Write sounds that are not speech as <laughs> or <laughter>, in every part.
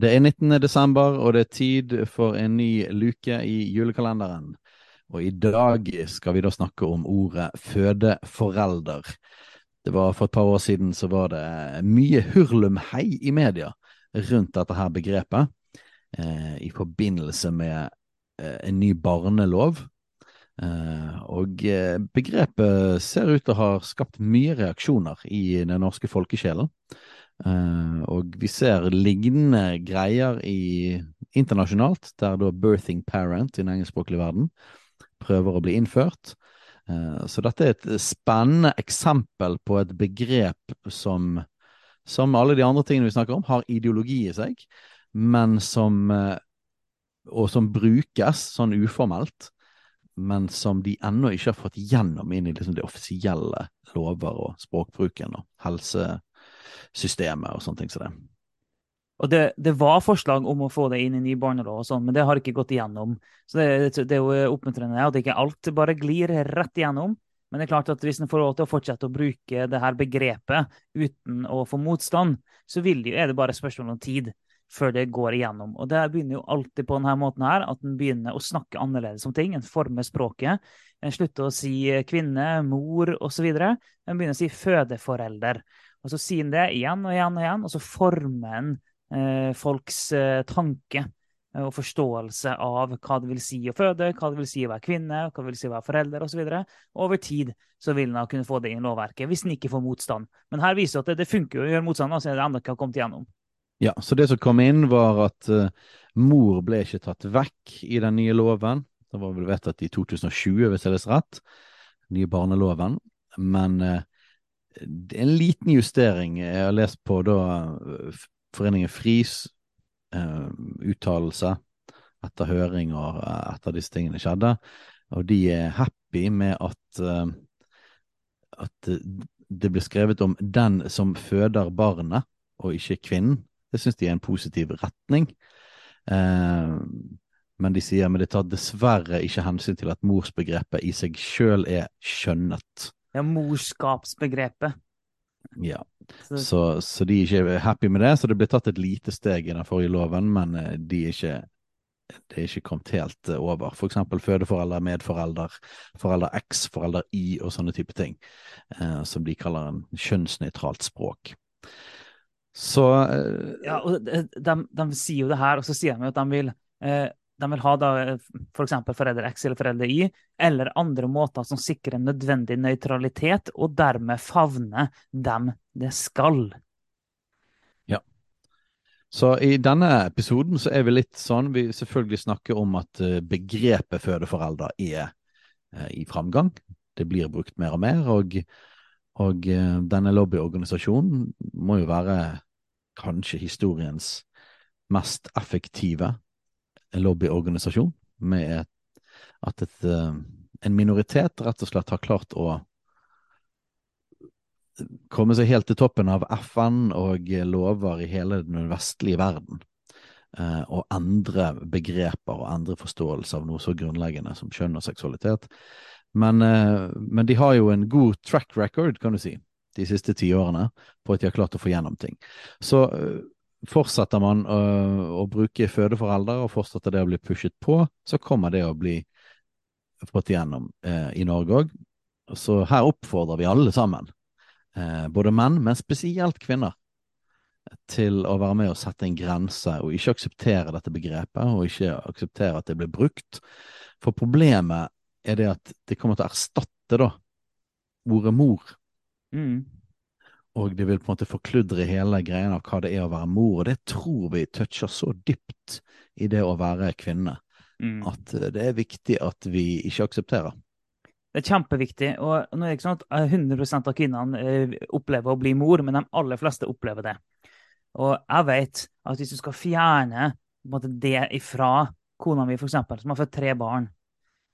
Det er 19. desember, og det er tid for en ny luke i julekalenderen. Og i dag skal vi da snakke om ordet fødeforelder. Det var For et par år siden så var det mye hurlumhei i media rundt dette her begrepet, eh, i forbindelse med eh, en ny barnelov. Eh, og eh, begrepet ser ut til å ha skapt mye reaksjoner i den norske folkesjelen. Uh, og vi ser lignende greier i, internasjonalt, der da 'birthing parent' i den engelskspråklige verden prøver å bli innført. Uh, så dette er et spennende eksempel på et begrep som, som alle de andre tingene vi snakker om, har ideologi i seg, men som uh, Og som brukes sånn uformelt, men som de ennå ikke har fått gjennom inn i liksom de offisielle lover og språkbruken og helse systemet og sånne ting som det. Og det, det, var forslag om å få det inn i ny barnelov, og sånn, men det har ikke gått igjennom. Så det, det er jo oppmuntrende at ikke alt bare glir rett igjennom. Men det er klart at hvis en får lov til å fortsette å bruke det her begrepet uten å få motstand, så det, er det bare spørsmål om tid før det går igjennom. Og det begynner jo alltid på denne måten her, at en begynner å snakke annerledes om ting. En former språket. En slutter å si kvinne, mor osv. En begynner å si fødeforelder. Og så sier han det igjen og igjen og igjen, og så former han eh, folks eh, tanke eh, og forståelse av hva det vil si å føde, hva det vil si å være kvinne, hva det vil si å være forelder osv. Over tid så vil han kunne få det inn i lovverket, hvis han ikke får motstand. Men her viser det at det, funker å gjøre motstand, altså det ennå ikke har kommet igjennom. Ja, så det som kom inn, var at uh, mor ble ikke tatt vekk i den nye loven. Det var vel vedtatt i 2020, hvis jeg leser rett, nye barneloven. Men uh, en liten justering. Jeg har lest på da Foreningen FRIs eh, uttalelse etter høring og uh, etter disse tingene skjedde, og de er happy med at, uh, at det blir skrevet om den som føder barnet, og ikke kvinnen. Det syns de er en positiv retning. men de sier men det tar dessverre ikke hensyn til at morsbegrepet i seg sjøl er skjønnet. Ja, morskapsbegrepet. Ja, så, så, de er ikke happy med det. Så det ble tatt et lite steg i den forrige loven, men eh, de er ikke, det er ikke kommet helt eh, over. For eksempel fødeforelder, medforelder, forelder X, forelder Y og sånne type ting. Eh, som de kaller en kjønnsnøytralt språk. Så eh, Ja, og de, de, de, sier jo det her, og så sier de at de vil eh, de vil ha da f.eks. For forelder X eller forelder Y, eller andre måter som sikrer nødvendig nøytralitet, og dermed favne dem det skal. Ja. Så i denne episoden så er vi litt sånn Vi selvfølgelig snakker om at eh, begrepet fødeforelder er eh, i framgang. Det blir brukt mer og mer, og, og eh, denne lobbyorganisasjonen må jo være kanskje historiens mest effektive lobbyorganisasjon med at et, eh, en minoritet rett og slett har klart å komme seg helt til toppen av FN og lover i hele den vestlige verden. Eh, og endre begreper og endre forståelse av noe så grunnleggende som kjønn og seksualitet. Men, eh, men de har jo en god track record, kan du si, de siste ti årene på at de har klart å få gjennom ting. Så fortsetter man å, å bruke fødeforeldre og fortsetter det å bli pushet på, så kommer det å bli fått igjennom eh, i Norge òg. Så her oppfordrer vi alle sammen, eh, både menn, men spesielt kvinner, til å være med og sette en grense, og ikke akseptere dette begrepet, og ikke akseptere at det blir brukt. For problemet er det at det kommer til å erstatte da ordet mor. Mm og det vil på en måte forkludre hele greien av hva det er å være mor. Og det tror vi toucher så dypt i det å være kvinne, mm. at eh, det er viktig at vi ikke aksepterer. Det er kjempeviktig. og nå er det ikke sånn at 100% av kvinnene eh, opplever å bli mor, men de aller fleste opplever det. Og jeg vet at hvis du skal fjerne måte, det ifra kona mi, eksempel, som har født tre barn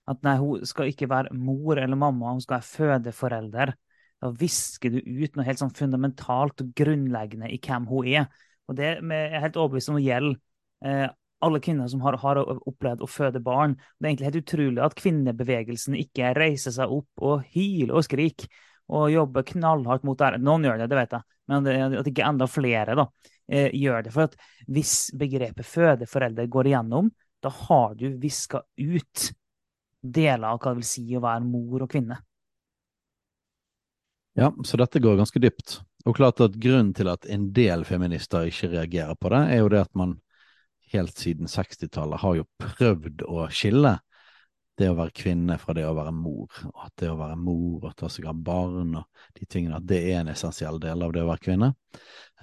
At nei, hun skal ikke være mor eller mamma, hun skal være fødeforelder. Da visker du ut noe helt sånn fundamentalt og grunnleggende i hvem hun er. Og det er helt overbevist om å gjelde eh, alle kvinner som har, har, opplevd å føde barn. Det er egentlig helt utrolig at kvinnebevegelsen ikke reiser seg opp og hyler og skriker og jobber knallhardt mot det. Noen gjør det, det vet jeg, men at ikke enda flere da, eh, gjør det. For at hvis begrepet fødeforelder går igjennom, da har du viska ut deler av hva det vil si å være mor og kvinne. Ja, så dette går ganske dypt. Og klart at Grunnen til at en del feminister ikke reagerer på det, er jo det at man helt siden 60-tallet har jo prøvd å skille det å være kvinne fra det å være mor. Og at det å være mor og ta seg av barn og de tingene, at det er en essensiell del av det å være kvinne.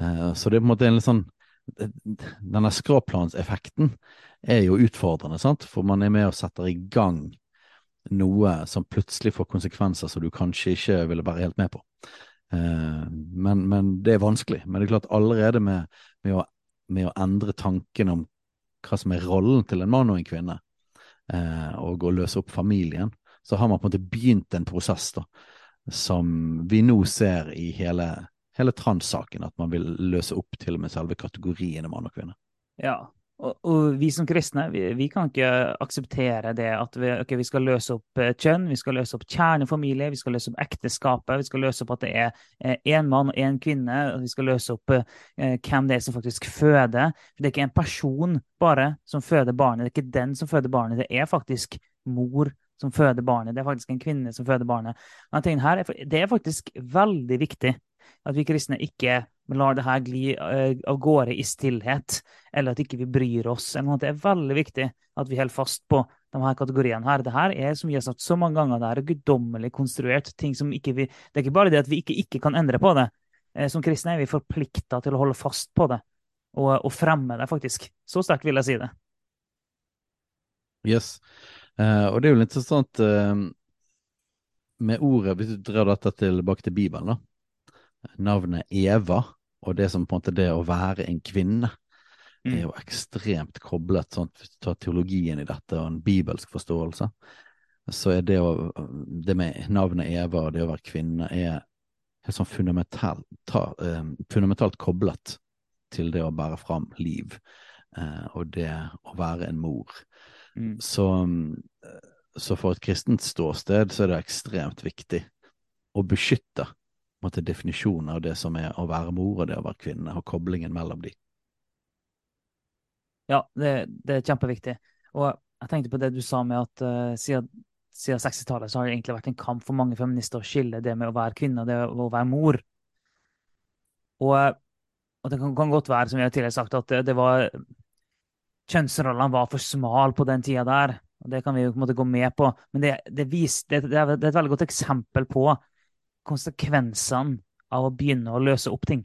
Uh, så det er på en måte en litt sånn Denne skråplanseffekten er jo utfordrende, sant? for man er med og setter i gang noe som plutselig får konsekvenser som du kanskje ikke ville være helt med på. Uh, men, men, det er vanskelig. Men det er klart allerede med, med, å, med å endre tanken om hva som er rollen til en mann og en kvinne, eh, og å løse opp familien, så har man på en måte begynt en prosess da, som vi nå ser i hele, hele trans-saken, at man vil løse opp til og med selve kategoriene mann og kvinne. Ja, og, og, vi som kristne vi, vi, kan ikke akseptere det at vi, okay, vi, skal løse opp eh, kjønn, vi skal løse opp kjernefamilie, vi skal løse opp ekteskapet, vi skal løse opp at det er én eh, mann og én kvinne, og vi skal løse opp eh, hvem det er som faktisk føder. For Det er ikke en person bare som føder barnet, det er ikke den som føder barnet, det er faktisk mor som føder barnet. Det er faktisk en kvinne som føder barnet. Her, det er faktisk veldig viktig at vi kristne ikke lar det her gli uh, av gårde i stillhet, eller at ikke vi bryr oss. Det er veldig viktig at vi holder fast på de her kategoriene. her. Det her er som vi har sagt så mange ganger, det er guddommelig konstruert. ting som ikke vi, Det er ikke bare det at vi ikke, ikke kan endre på det. Uh, som kristne er vi forplikta til å holde fast på det, og, og fremme det, faktisk. Så sterkt vil jeg si det. Yes. Uh, og det er jo litt interessant med ordet, hvis du drar dette tilbake til Bibelen, da navnet Eva, og det som på en måte det å være en kvinne, mm. er jo ekstremt koblet, sånn, hvis du tar teologien i dette og en bibelsk forståelse, så er det, å, det med navnet Eva og det å være kvinne er helt sånn fundamentalt, ta, eh, fundamentalt koblet til det å bære fram liv, eh, og det å være en mor. Mm. Så, så for et kristent ståsted så er det ekstremt viktig å beskytte måte, definisjonen av det som er å være mor og det å være kvinne, og koblingen mellom de. Ja, det, det er kjempeviktig. Og jeg tenkte på det du sa med at uh, siden, siden 60-tallet så har det egentlig vært en kamp for mange feminister å skille det med å være kvinne og det å være mor. Og, og det kan, kan, godt være, som vi har tidligere sagt, at det, det var Kjønnsrollene var for smal på den tida der. og Det kan vi jo på en måte gå med på. Men det, det, vis, det, det er et veldig godt eksempel på konsekvensene av å begynne å løse opp ting.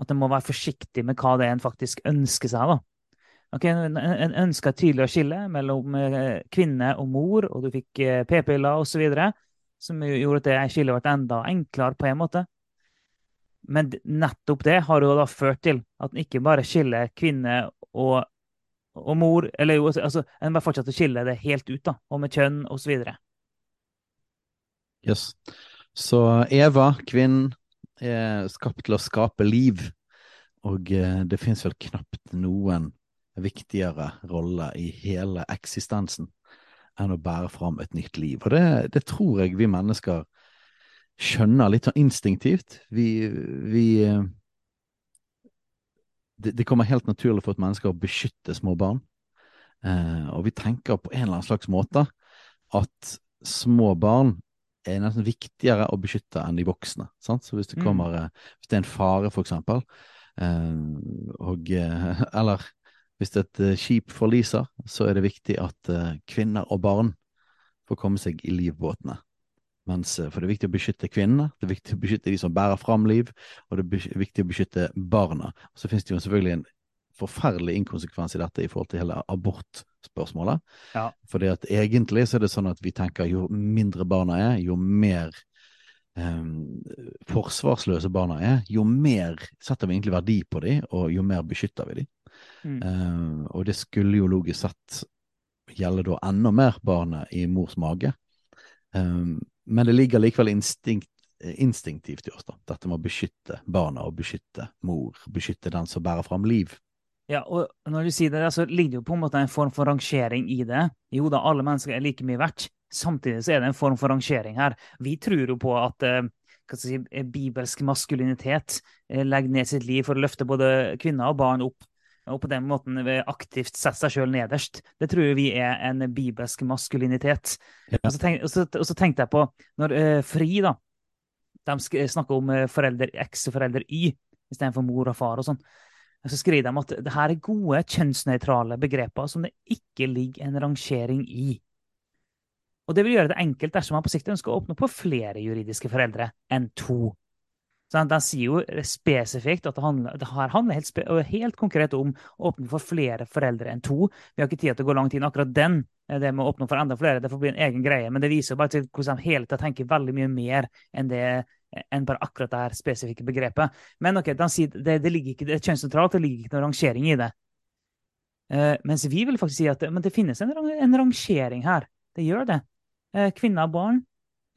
At en må være forsiktig med hva det er en faktisk ønsker seg. da. Okay, en ønska tydelig å skille mellom eh, kvinne og mor, og du fikk eh, p-piller osv., som gjorde at det skillet ble enda enklere på en måte. Men nettopp det har jo da ført til at en ikke bare skiller kvinne og, og mor Eller jo, altså, en bare fortsetter å skille det helt ut, da, og med kjønn osv. Yes. Så Eva, kvinnen, er skapt til å skape liv. Og eh, det fins vel knapt noen viktigere rolle i hele eksistensen enn å bære fram et nytt liv. Og det, det tror jeg vi mennesker skjønner litt sånn instinktivt. Vi, vi eh, det, det, kommer helt naturlig for et menneske å beskytte små barn. Eh, og vi tenker på en eller annen slags måte at små barn er nesten viktigere å beskytte enn de voksne. Sant? Så hvis det mm. kommer mm. Hvis det er en fare, for eksempel, eh, og eh, <laughs> Eller hvis et skip forliser, så er det viktig at kvinner og barn får komme seg i livbåtene. Mens, for det er viktig å beskytte kvinnene, det er viktig å beskytte de som bærer fram liv, og det er viktig å beskytte barna. Så finnes det jo selvfølgelig en forferdelig inkonsekvens i dette i forhold til hele abortspørsmålet. Ja. Fordi at egentlig så er det sånn at vi tenker jo mindre barna er, jo mer um, forsvarsløse barna er, jo mer setter vi egentlig verdi på dem, og jo mer beskytter vi dem. Mm. Um, og det skulle jo logisk sett gjelde da enda mer barnet i mors mage. Um, men det ligger likevel instinkt, instinktivt i oss, da. Dette med å beskytte barna og beskytte mor, beskytte den som bærer fram liv. Ja, og når du sier det, så ligger det jo på en måte en form for rangering i det. Jo da, alle mennesker er like mye verdt. Samtidig så er det en form for rangering her. Vi tror jo på at eh, si, bibelsk maskulinitet eh, legger ned sitt liv for å løfte både kvinner og barn opp. Og på den måten aktivt sette seg sjøl nederst. Det tror vi er en bibelsk maskulinitet. Ja. Og, så tenk, og, så, og, så tenkte jeg på når uh, Fri da, de snakker om forelder X og forelder Y istedenfor mor og far og sånn. Så skriver de at det her er gode kjønnsnøytrale begreper som det ikke ligger en rangering i. Og det vil gjøre det enkelt dersom man på sikt ønsker å åpne på flere juridiske foreldre enn to. Så De sier jo spesifikt at det, handler, det her handler helt, helt, konkret om å åpne for flere foreldre enn to. Vi har ikke tid til å gå langt inn akkurat den, det med å åpne for enda flere. Det får bli en egen greie, men det viser jo bare til hvordan de hele tiden tenker veldig mye mer enn det enn bare akkurat det her spesifikke begrepet. Men ok, sier det, det, ikke, det er kjønnsnøytralt, det ligger ikke noen rangering i det. Uh, mens vi vil faktisk si at det finnes en, en rangering her. Det gjør det. Uh, kvinner og barn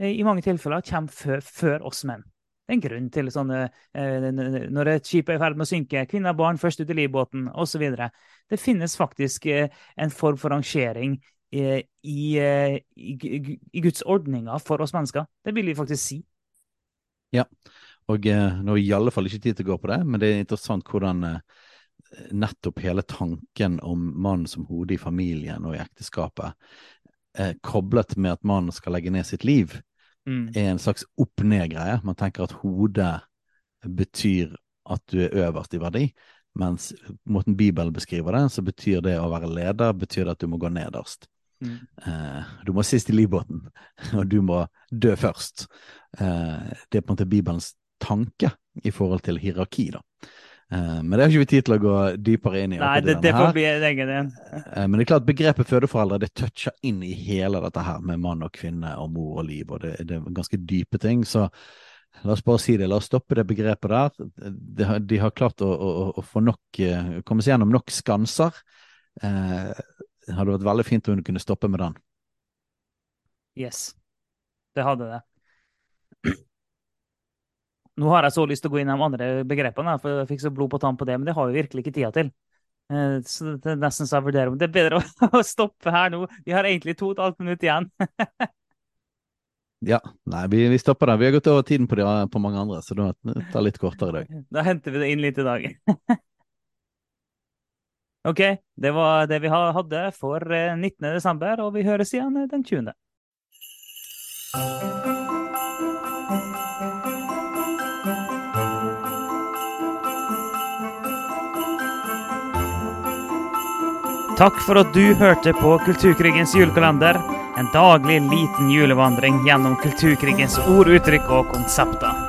uh, i mange tilfeller kommer før, før, oss menn. Det er en grunn til sånne Når et skip er i ferd med å synke, kvinner og barn først ut i livbåten osv. Det finnes faktisk en form for rangering i, i, i Guds ordninger for oss mennesker. Det vil vi faktisk si. Ja, og eh, nå er i alle fall ikke tid til å gå på det, men det er interessant hvordan eh, nettopp hele tanken om mannen som hode i familien og i ekteskapet, eh, koblet med at mannen skal legge ned sitt liv, mm. er en slags opp-ned-greie. Man tenker at hodet betyr at du er øverst i verdi, mens måten Bibelen beskriver det, så betyr det å være leder betyr det at du må gå nederst. Mm. Uh, du må sist i livbåten, <laughs> og du må dø først. Uh, det er på en måte Bibelens tanke i forhold til hierarki, da. Uh, men det har ikke vi tid til å gå dypere inn i. Nei, det, det får bli en egen en. men det er klart begrepet fødeforeldre det toucher inn i hele dette her med mann og kvinne og mor og liv, og det, det er ganske dype ting. så La oss bare si det, la oss stoppe det begrepet der. De har, de har klart å, å, å, få nok, komme seg gjennom nok skanser eh, det hadde vært veldig fint om hun kunne stoppe med den. Yes, det hadde det. Nå har jeg så lyst til å gå inn i de andre begrepene, for jeg fikk så blod på tann på det, men det har vi virkelig ikke tida til. Eh, så det er nesten så jeg vurderer om det er bedre <laughs> å stoppe her nå. Vi har egentlig to og et halvt minutt igjen. <laughs> ja, nei, vi, vi, stopper der. Vi har gått over tiden på, de, på mange andre, så det tar litt kortere i dag. Da henter vi det inn litt i dag. <laughs> OK, det var det vi hadde for 19.12., desember, og vi høres igjen eh, den 20. Takk for at du hørte på Kulturkrigens julekalender. En daglig liten julevandring gjennom kulturkrigens ord, uttrykk og konsepter.